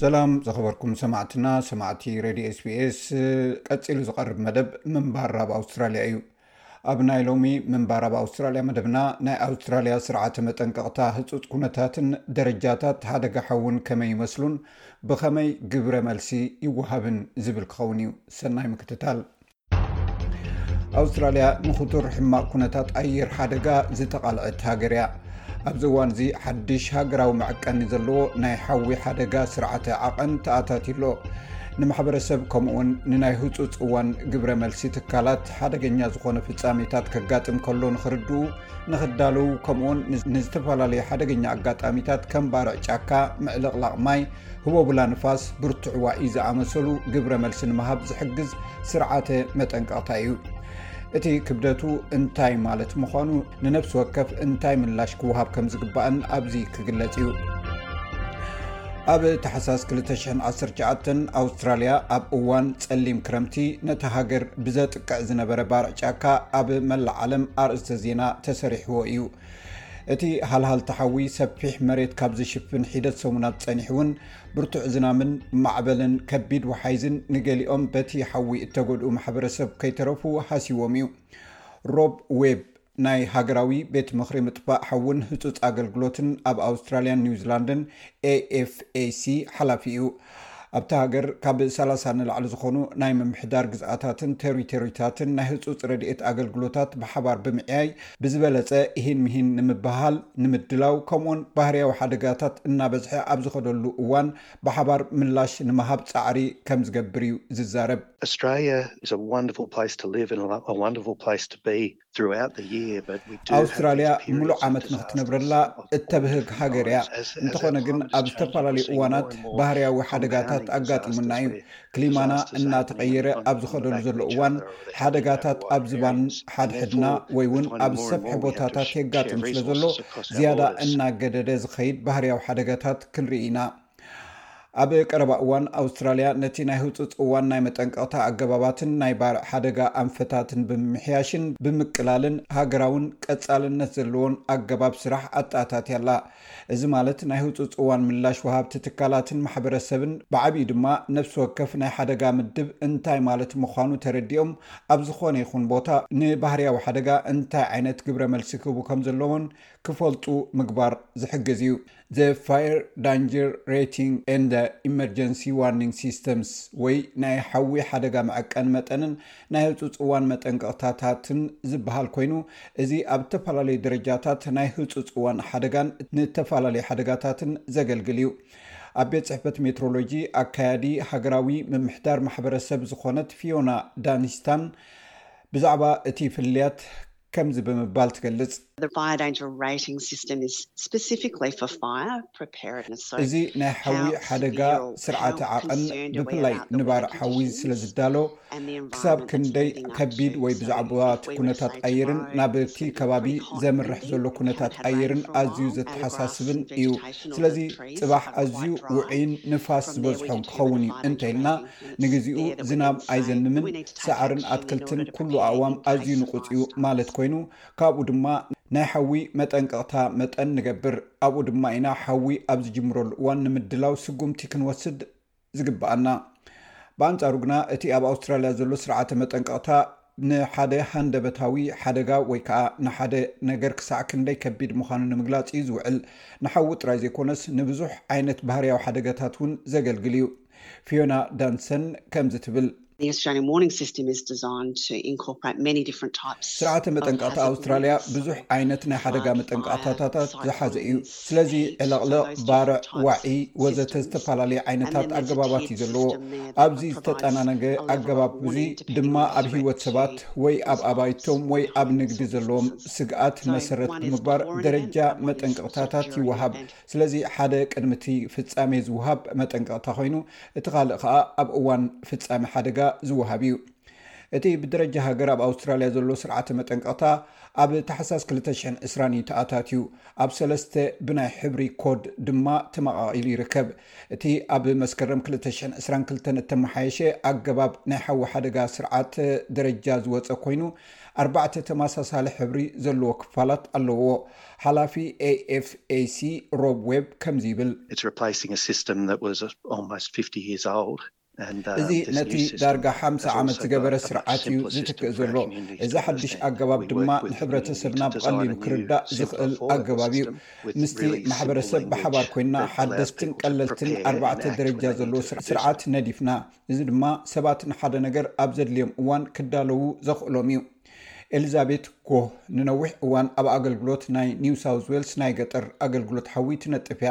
ሰላም ዝኸበርኩም ሰማዕትና ሰማዕቲ ሬድዮ ስቢስ ቀፂሉ ዝቐርብ መደብ ምንባር ኣብ ኣውስትራሊያ እዩ ኣብ ናይ ሎሚ ምንባር ኣብ ኣውስትራልያ መደብና ናይ ኣውስትራልያ ስርዓተ መጠንቀቕታ ህጹጽ ኩነታትን ደረጃታት ሓደጋ ሓውን ከመይ ይመስሉን ብኸመይ ግብረ መልሲ ይወሃብን ዝብል ክኸውን እዩ። ሰናይ ምክትታል። ኣውስትራልያ ንክቱር ሕማቕ ኩነታት ኣየር ሓደጋ ዝተቓልዐት ሃገር እያ። ኣብዚ እዋን እዚ ሓድሽ ሃገራዊ መዕቀኒ ዘለዎ ናይ ሓዊ ሓደጋ ስርዓተ ዓቐን ተኣታትዩ ኣሎ። ንማሕበረሰብ ከምኡውን ንናይ ህጹጽ እዋን ግብረ መልሲ ትካላት ሓደገኛ ዝኾነ ፍፃሜታት ከጋጥም ከሎ ንክርድኡ ንክዳለዉ ከምኡውን ንዝተፈላለዩ ሓደገኛ ኣጋጣሚታት ከም ባርዕ ጫካ ምዕልቕላቕ ማይ ህቦቡላ ንፋስ ብርቱዕ ዋኢ ዝኣመሰሉ ግብረ መልሲ ንምሃብ ዝሕግዝ ስርዓተ መጠንቀቕታ እዩ እቲ ክብደቱ እንታይ ማለት ምዃኑ ንነፍሲ ወከፍ እንታይ ምላሽ ክወሃብ ከም ዝግባእን ኣብዚ ክግለፅ እዩ ኣብ ታሕሳስ 2019 ኣውስትራልያ ኣብ እዋን ጸሊም ክረምቲ ነታ ሃገር ብዘጥቅዕ ዝነበረ ባርዕ ጫካ ኣብ መላእ ዓለም ኣርእስተ ዜና ተሰሪሕዎ እዩ። እቲ ሃልሃልቲ ሓዊ ሰፊሕ መሬት ካብ ዝሽፍን ሒደት ሰሙናት ጸኒሑ እውን ብርቱዕ ዝናምን ማዕበልን ከቢድ ውሓይዝን ንገሊኦም በቲ ሓዊ እተጎድኡ ማሕበረሰብ ከይተረፉ ሃሲዎም እዩ ሮብ ዌብ ናይ ሃገራዊ ቤት ምኽሪ ምጥፋእ ሓውን ህጹጽ ኣገልግሎትን ኣብ ኣውስትራልያን ኒውዚላንድን፣ AFAC፣ ሓላፊ እዩ። ኣብታ ሃገር ካብ ሰላሳ ንላዕሊ ዝኾኑ ናይ ምምሕዳር ግዝኣታትን ቴሪቶሪታትን ናይ ህጹጽ ረድኤት ኣገልግሎታት ብሓባር ብምዕያይ ብዝበለጸ ኢሂን ምሂን ንምብህሃል ንምድላው ከምኡ'ውን ባህርያዊ ሓደጋታት እናበዝሐ ኣብ ዝኸደሉ እዋን ብሓባር ምላሽ ንምሃብ ፃዕሪ ከምዝገብር እዩ ዝዛረብ። ኣውስትራልያ ሙሉእ ዓመት ንክትነብረላ እተብህግ ሃገር እያ። እንተኾነ ግን ኣብ ዝተፈላለዩ እዋናት ባህርያዊ ሓደጋታት ኣጋጢሙና እዩ። ክሊማና እናተቐየረ ኣብ ዝኸደሉ ዘሎ እዋን ሓደጋታት ኣብ ዝባን ሓድሕድና ወይ እውን ኣብ ዝሰብሐ ቦታታት የጋጥም ስለ ዘሎ ዝያዳ እናገደደ ዝኸይድ ባህርያዊ ሓደጋታት ክንርኢ ኢና ኣብ ቀረባ እዋን ኣውስትራልያ ነቲ ናይ ህውፅፅ እዋን ናይ መጠንቀቕታ ኣገባባትን ናይ ባርዕ ሓደጋ ኣንፈታትን ብምምሕያሽን ብምቅላልን ሃገራውን ቀፃልነት ዘለዎን ኣገባብ ስራሕ ኣተኣታትያ ኣላ እዚ ማለት ናይ ህጹጽ እዋን ምላሽ ወሃብቲ ትካላትን ማሕበረሰብን ብዓቢኡ ድማ ነብሲ ወከፍ ናይ ሓደጋ ምድብ እንታይ ማለት ምዃኑ ተረዲኦም ኣብ ዝኾነ ይኹን ቦታ ንባህርያዊ ሓደጋ እንታይ ዓይነት ግብረ መልሲ ክህቡ ከም ዘለዎን ክፈልጡ ምግባር ዝሕግዝ እዩ። The Fire Danger Rating and the Emergency Warning Systems ወይ ናይ ሓዊ ሓደጋ መዐቀኒ መጠንን ናይ ህጹጽ እዋን መጠንቀቕታታትን ዝበሃል ኮይኑ፣ እዚ ኣብ እተፈላለዩ ደረጃታት ናይ ህጹጽ እዋን ሓደጋን ንእተፈላለዩ ሓደጋታትን ዘገልግል እዩ። ኣብ ቤት ጽሕፈት ሜትሮሎጂ ኣካያዲ ሃገራዊ ምምሕዳር ማሕበረሰብ ዝኾነት ፊዮና ዳኒስታን ብዛዕባ እቲ ፍልልያት ከምዚ ብምባል ትገልጽ። እዚ ናይ ሓዊ ሓደጋ ስርዓተ ዓቐን ብፍላይ ንባርዕ ሓዊ ስለ ዝዳሎ፣ ክሳብ ክንደይ ከቢድ ወይ ብዛዕባ እቲ ኩነታት ኣየርን ናብ እቲ ከባቢ ዘምርሕ ዘሎ ኩነታት ኣየርን ኣዝዩ ዘተሓሳስብን እዩ። ስለዚ ጽባሕ ኣዝዩ ውዑይን ንፋስ ዝበዝሖን ክኸውን እዩ እንተኢልና ንግዚኡ ዝናብ ኣይዘንምን፣ ሳዕርን ኣትክልትን ኩሉ ኣእዋም ኣዝዩ ንቑጽ እዩ ማለት ኮይኑ፣ ካብኡ ድማ ናይ ሓዊ መጠንቀቕታ መጠን ንገብር፣ ኣብኡ ድማ ኢና ሓዊ ኣብ ዝጅምረሉ እዋን ንምድላው ስጉምቲ ክንወስድ ዝግብኣና። ብኣንጻሩ ግና እቲ ኣብ ኣውስትራልያ ዘሎ ስርዓተ መጠንቀቕታ ንሓደ ሃንደበታዊ ሓደጋ ወይ ከኣ ንሓደ ነገር ክሳዕ ክንደይ ከቢድ ምዃኑ ንምግላጽ እዩ ዝውዕል፣ ንሓዊ ጥራይ ዘይኮነስ ንብዙሕ ዓይነት ባህርያዊ ሓደጋታት እውን ዘገልግል እዩ። ፊዮና ዳንሰን ከምዚ ትብል። ስርዓተ መጠንቀቕታ ኣውስትራልያ ብዙሕ ዓይነት ናይ ሓደጋ መጠንቀቕታታታት ዝሓዘ እዩ። ስለዚ ዕለቕልቕ፣ ባርዕ፣ ዋዒ ወዘተ ዝተፈላለዩ ዓይነታት ኣገባባት እዩ ዘለዎ። ኣብዚ ዝተጠናነገ ኣገባብ እዚ ድማ ኣብ ህይወት ሰባት ወይ ኣብ ኣባይቶም ወይ ኣብ ንግዲ ዘለዎም ስግኣት መሰረት ብምግባር ደረጃ መጠንቀቕታታት ይወሃብ። ስለዚ ሓደ ቅድሚ እቲ ፍጻሜ ዝውሃብ መጠንቀቕታ ኮይኑ፣ እቲ ካልእ ከኣ ኣብ እዋን ፍጻሜ ሓደጋ ዝውሃብ እዩ። እቲ ብደረጃ ሃገር ኣብ ኣውስትራልያ ዘሎ ስርዓተ መጠንቀቕታ ኣብ ታሕሳስ ክልተ ሽሕን ዕስራን እዩ ተኣታትዩ። ኣብ ሰለስተ ብናይ ሕብሪ ኮድ ድማ ተመቓቒሉ ይርከብ። እቲ ኣብ መስከረም ክልተ ሽሕን ዕስራን ክልተን እተመሓየሸ ኣገባብ ናይ ሓዊ ሓደጋ ስርዓተ ደረጃ ዝወጸ ኮይኑ፣ ኣርባዕተ ተመሳሳሊ ሕብሪ ዘለዎ ክፋላት ኣለዉዎ። ሓላፊ AFAC ሮብ ዌብ ከምዚ ይብል። እዚ ነቲ ዳርጋ ሓምሳ ዓመት ዝገበረ ስርዓት እዩ ዝትክእ ዘሎ። እዚ ሓድሽ ኣገባብ ድማ ንሕብረተሰብና ብቐሊሉ ክርዳእ ዝኽእል ኣገባብ እዩ። ምስቲ ማሕበረሰብ ብሓባር ኮይንና ሓደስትን ቀለልትን ኣርባዕተ ደረጃ ዘለዎ ስርዓት ነዲፍና። እዚ ድማ ሰባት ንሓደ ነገር ኣብ ዘድልዮም እዋን ክዳለዉ ዘኽእሎም እዩ። ኤሊዛቤት ጎህ ንነዊሕ እዋን ኣብ ኣገልግሎት ናይ ኒው ሳውዝ ዌልስ ናይ ገጠር ኣገልግሎት ሓዊ ትነጥፍ እያ፣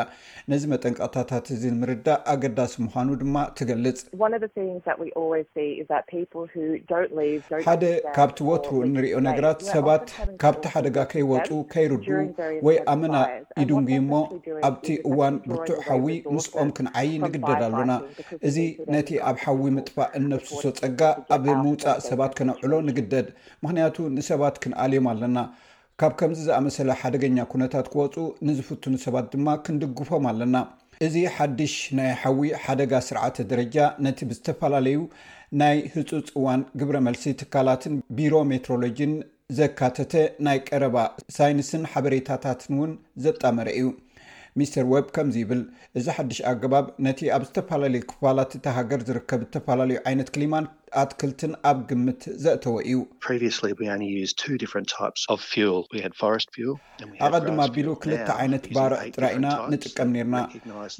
ነዚ መጠንቀቕታታት እዚ ንምርዳእ ኣገዳሲ ምዃኑ ድማ ትገልጽ። ሓደ ካብቲ ወትሩ እንርእዮ ነገራት ሰባት ካብቲ ሓደጋ ከይወጹ ከይርድኡ ወይ ኣመና ይድንጉዩ እሞ ኣብቲ እዋን ብርቱዕ ሓዊ ምስኦም ክንዓዪ ንግደድ ኣሎና። እዚ ነቲ ኣብ ሓዊ ምጥፋእ እነፍስሶ ጸጋ ኣብ ምውጻእ ሰባት ከነውዕሎ ንግደድ፣ ምኽንያቱ ንሰባት ክንኣልዮም ኣለና። ካብ ከምዚ ዝኣመሰለ ሓደገኛ ኵነታት ክወጹ ንዝፍትኑ ሰባት ድማ ክንድግፎም ኣለና። እዚ ሓድሽ ናይ ሓዊ ሓደጋ ስርዓተ ደረጃ ነቲ ብዝተፈላለዩ ናይ ህጹጽ እዋን ግብረ መልሲ ትካላትን ቢሮ ሜትሮሎጂን፣ ዘካተተ ናይ ቀረባ ሳይንስን ሓበሬታታትን እውን ዘጣመረ እዩ። ሚስተር ወብ ከምዚ ይብል፣ እዚ ሓድሽ ኣገባብ ነቲ ኣብ ዝተፈላለዩ ክፋላት እታ ሃገር ዝርከብ እተፈላለዩ ዓይነት ክሊማን ኣትክልትን ኣብ ግምት ዘእተወ እዩ። ኣቐድም ኣቢሉ ክልተ ዓይነት ባርዕ ጥራይ ኢና ንጥቀም ነይርና፣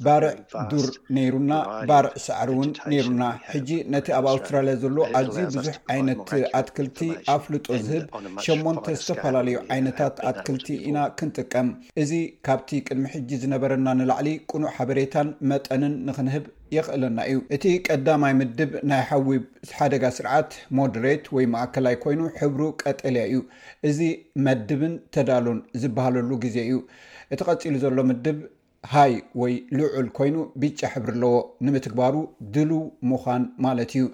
ባርዕ ዱር ነይሩና፣ ባርዕ ሳዕሪ እውን ነይሩና። ሕጂ ነቲ ኣብ ኣውስትራልያ ዘሎ ኣዝዩ ብዙሕ ዓይነት ኣትክልቲ ኣፍልጦ ዝህብ ሸሞንተ ዝተፈላለዩ ዓይነታት ኣትክልቲ ኢና ክንጥቀም። እዚ ካብቲ ቅድሚ ሕጂ ዝነበረና ንላዕሊ ቅኑዕ ሓበሬታን መጠንን ንኽንህብ የኽእለና እዩ። እቲ ቀዳማይ ምድብ ናይ ሓዊ ሓደጋ ስርዓት፣ ሞደሬት ወይ ማእከላይ ኮይኑ ሕብሩ ቀጠልያ እዩ። እዚ መድብን ተዳሎን ዝበሃለሉ ግዜ እዩ። እቲ ቀፂሉ ዘሎ ምድብ ሃይ ወይ ልዑል ኮይኑ ቢጫ ሕብሪ ኣለዎ። ንምትግባሩ ድሉው ምዃን ማለት እዩ።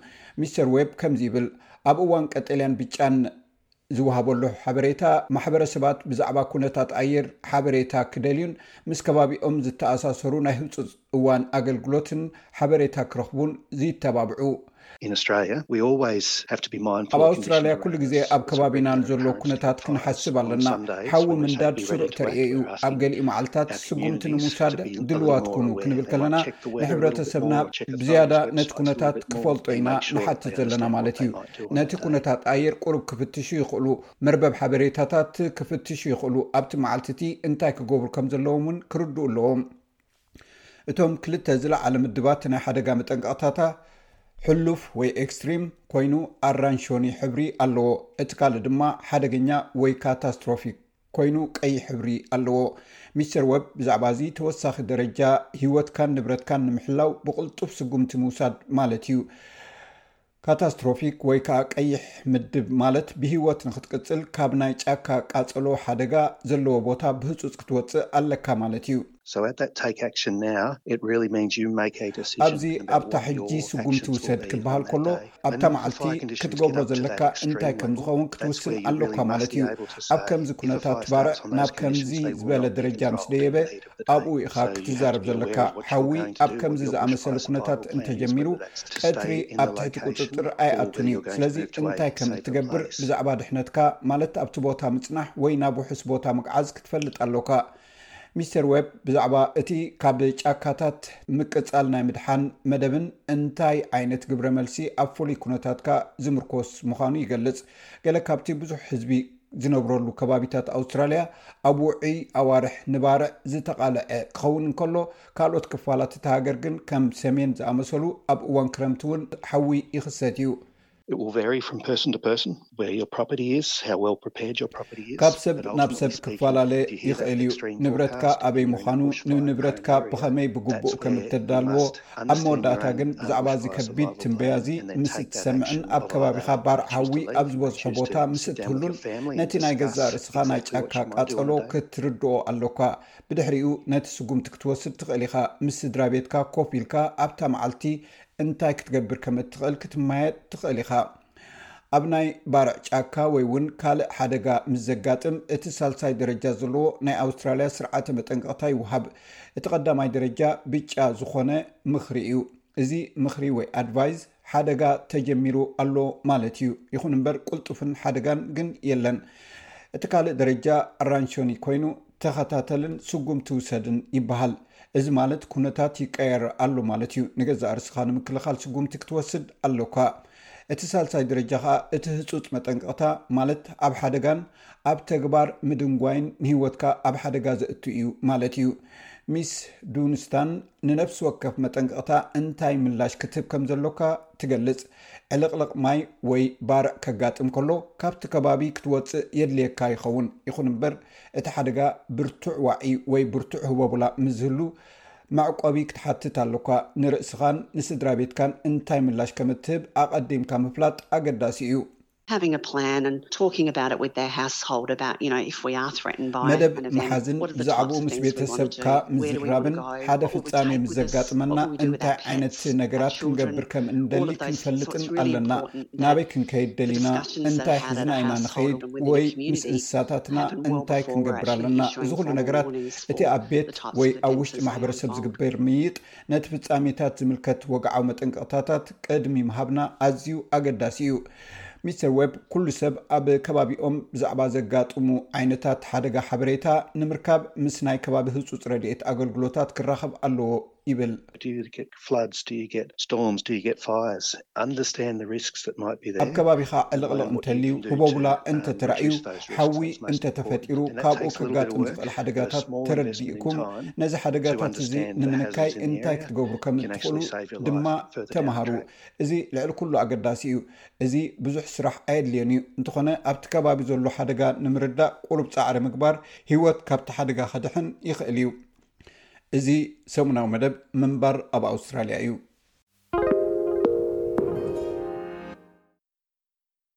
ሚስተር ዌብ ከምዚ ይብል፣ ኣብ እዋን ቀጠልያን ብጫን ዝወሃበሉ ሓበሬታ፣ ማሕበረሰባት ብዛዕባ ኩነታት ኣየር ሓበሬታ ክደልዩን ምስ ከባቢኦም ዝተኣሳሰሩ ናይ ህጹጽ። እዋን ኣገልግሎትን ሓበሬታ ክረኽቡን ዚተባብዑ። ኣብ ኣውስትራልያ ኩሉ ግዜ ኣብ ከባቢና ንዘሎ ኩነታት ክንሓስብ ኣለና። ሓዊ ምንዳድ ስሩዕ ተርእዮ እዩ። ኣብ ገሊኡ መዓልታት ስጉምቲ ንምውሳድ ድሉዋት ኩኑ ክንብል ከለና ንሕብረተሰብና ብዝያዳ ነቲ ኩነታት ክፈልጦ ኢና ንሓትት ዘለና ማለት እዩ። ነቲ ኩነታት ኣየር ቁሩብ ክፍትሹ ይኽእሉ፣ መርበብ ሓበሬታታት ክፍትሹ ይኽእሉ፣ ኣብቲ መዓልቲ እቲ እንታይ ክገብሩ ከም ዘለዎም እውን ክርድኡ ኣለዎም። እቶም ክልተ ዝለዓለ ምድባት ናይ ሓደጋ መጠንቀቕታታ ሕሉፍ ወይ ኤክስትሪም ኮይኑ ኣራንሾኒ ሕብሪ ኣለዎ። እቲ ካልእ ድማ ሓደገኛ ወይ ካታስትሮፊክ ኮይኑ ቀይሕ ሕብሪ ኣለዎ። ሚስተር ወብ ብዛዕባ እዚ ተወሳኺ ደረጃ ህይወትካን ንብረትካን ንምሕላው ብቕልጡፍ ስጉምቲ ምውሳድ ማለት እዩ። ካታስትሮፊክ ወይ ከኣ ቀይሕ ምድብ ማለት ብህይወት ንኽትቅጽል ካብ ናይ ጫካ ቃጸሎ ሓደጋ ዘለዎ ቦታ ብህጹጽ ክትወጽእ ኣለካ ማለት እዩ። ኣብዚ ኣብታ ሕጂ ስጉምቲ ውሰድ ክበሃል ከሎ ኣብታ መዓልቲ ክትገብሮ ዘለካ እንታይ ከም ዝኸውን ክትውስን ኣሎካ ማለት እዩ። ኣብ ከምዚ ኩነታት ባርዕ ናብ ከምዚ ዝበለ ደረጃ ምስ ደየበ ኣብኡ ኢኻ ክትዛረብ ዘለካ። ሓዊ ኣብ ከምዚ ዝኣመሰለ ኩነታት እንተጀሚሩ ቀትሪ ኣብ ትሕቲ ቁጽጽር ኣይኣቱን እዩ። ስለዚ እንታይ ከም እትገብር ብዛዕባ ድሕነትካ፣ ማለት ኣብቲ ቦታ ምጽናሕ ወይ ናብ ውሑስ ቦታ ምግዓዝ ክትፈልጥ ኣሎካ። ሚስተር ዌብ ብዛዕባ እቲ ካብ ጫካታት ምቅጻል ናይ ምድሓን መደብን እንታይ ዓይነት ግብረ መልሲ ኣብ ፍሉይ ኩነታትካ ዝምርኮስ ምዃኑ ይገልጽ። ገለ ካብቲ ብዙሕ ህዝቢ ዝነብረሉ ከባቢታት ኣውስትራልያ ኣብ ውዑይ ኣዋርሕ ንባርዕ ዝተቓልዐ ክኸውን እንከሎ፣ ካልኦት ክፋላት እታ ሃገር ግን ከም ሰሜን ዝኣመሰሉ ኣብ እዋን ክረምቲ እውን ሓዊ ይኽሰት እዩ። ካብ ሰብ ናብ ሰብ ክፈላለ ይኽእል እዩ። ንብረትካ ኣበይ ምዃኑ፣ ንንብረትካ ብኸመይ ብግቡእ ከም እተዳልዎ፣ ኣብ መወዳእታ ግን ብዛዕባ እዚ ከቢድ ትምበያ እዚ ምስ እትሰምዕን ኣብ ከባቢኻ ባርዕ ሃዊ ኣብ ዝበዝሖ ቦታ ምስ እትህሉን ነቲ ናይ ገዛእ ርእስኻ ናይ ጫካ ቃጸሎ ክትርድኦ ኣሎካ። ብድሕሪኡ ነቲ ስጕምቲ ክትወስድ ትኽእል ኢኻ። ምስ ስድራቤትካ ኮፍ ኢልካ ኣብታ መዓልቲ እንታይ ክትገብር ከም እትኽእል ክትመያየጥ ትኽእል ኢኻ። ኣብ ናይ ባርዕ ጫካ ወይ እውን ካልእ ሓደጋ ምስ ዘጋጥም እቲ ሳልሳይ ደረጃ ዘለዎ ናይ ኣውስትራልያ ስርዓተ መጠንቀቕታ ይውሃብ። እቲ ቀዳማይ ደረጃ ብጫ ዝኾነ ምኽሪ እዩ። እዚ ምኽሪ ወይ ኣድቫይዝ ሓደጋ ተጀሚሩ ኣሎ ማለት እዩ፣ ይኹን እምበር ቅልጡፍን ሓደጋን ግን የለን። እቲ ካልእ ደረጃ ኣራንሾኒ ኮይኑ ተኸታተልን ስጉምቲ ውሰድን ይበሃል። እዚ ማለት ኩነታት ይቀየር ኣሎ ማለት እዩ፣ ንገዛእ ርስኻ ንምክልኻል ስጉምቲ ክትወስድ ኣሎካ። እቲ ሳልሳይ ደረጃ ከኣ እቲ ህጹጽ መጠንቀቕታ ማለት ኣብ ሓደጋን ኣብ ተግባር ምድንጓይን ንህይወትካ ኣብ ሓደጋ ዘእቱ እዩ ማለት እዩ። ሚስ ዱንስታን ንነፍሲ ወከፍ መጠንቀቕታ እንታይ ምላሽ ክትህብ ከም ዘሎካ ትገልጽ፣ ዕልቕልቕ ማይ ወይ ባርዕ ከጋጥም ከሎ ካብቲ ከባቢ ክትወጽእ የድልየካ ይኸውን፣ ይኹን እምበር እቲ ሓደጋ ብርቱዕ ዋዒ ወይ ብርቱዕ ህቦቡላ ምስ ዝህሉ፣ መዕቆቢ ክትሓትት ኣሎካ። ንርእስኻን ንስድራቤትካን እንታይ ምላሽ ከም እትህብ ኣቐዲምካ ምፍላጥ ኣገዳሲ እዩ። Having a plan and talking about it with their household about, you know, if we are threatened by an event, what are the types of things we want to do? መደብ ምሓዝን ብዛዕባኡ ምስ ቤተሰብካ ምዝራብን፣ ሓደ ፍጻሜ ምስ ዘጋጥመና እንታይ ዓይነት ነገራት ክንገብር ከም እንደሊ ክንፈልጥን ኣለና። ናበይ ክንከይድ ደሊና፣ እንታይ ሒዝና ኢና ንኸይድ ወይ ምስ እንስሳታትና እንታይ ክንገብር ኣለና፣ እዚ ዅሉ ነገራት እቲ ኣብ ቤት ወይ ኣብ ውሽጢ ማሕበረሰብ ዝግበር ምይይጥ ነቲ ፍጻሜታት ዝምልከት ወግዓዊ መጠንቀቕታታት ቅድሚ ምሃብና ኣዝዩ ኣገዳሲ እዩ። ሚስተር ዌብ ኩሉ ሰብ ኣብ ከባቢኦም ብዛዕባ ዘጋጥሙ ዓይነታት ሓደጋ ሓበሬታ ንምርካብ ምስ ናይ ከባቢ ህጹጽ ረድኤት ኣገልግሎታት ክራኸብ ኣለዎ። ይብል። ኣብ ከባቢኻ ዕልቕልቕ እንተልዩ፣ ህቦብላ እንተተራእዩ፣ ሓዊ እንተተፈጢሩ፣ ካብኡ ከጋጥም ዝኽእል ሓደጋታት ተረዲእኩም፣ ነዚ ሓደጋታት እዚ ንምንካይ እንታይ ክትገብሩ ከም እትኽእሉ ድማ ተማሃሩ። እዚ ልዕሊ ኩሉ ኣገዳሲ እዩ። እዚ ብዙሕ ስራሕ ኣየድልዮን እዩ፣ እንተኾነ ኣብቲ ከባቢ ዘሎ ሓደጋ ንምርዳእ ቁሩብ ጻዕሪ ምግባር ህይወት ካብቲ ሓደጋ ከድሕን ይኽእል እዩ። እዚ ሰሙናዊ መደብ ምንባር ኣብ ኣውስትራልያ እዩ።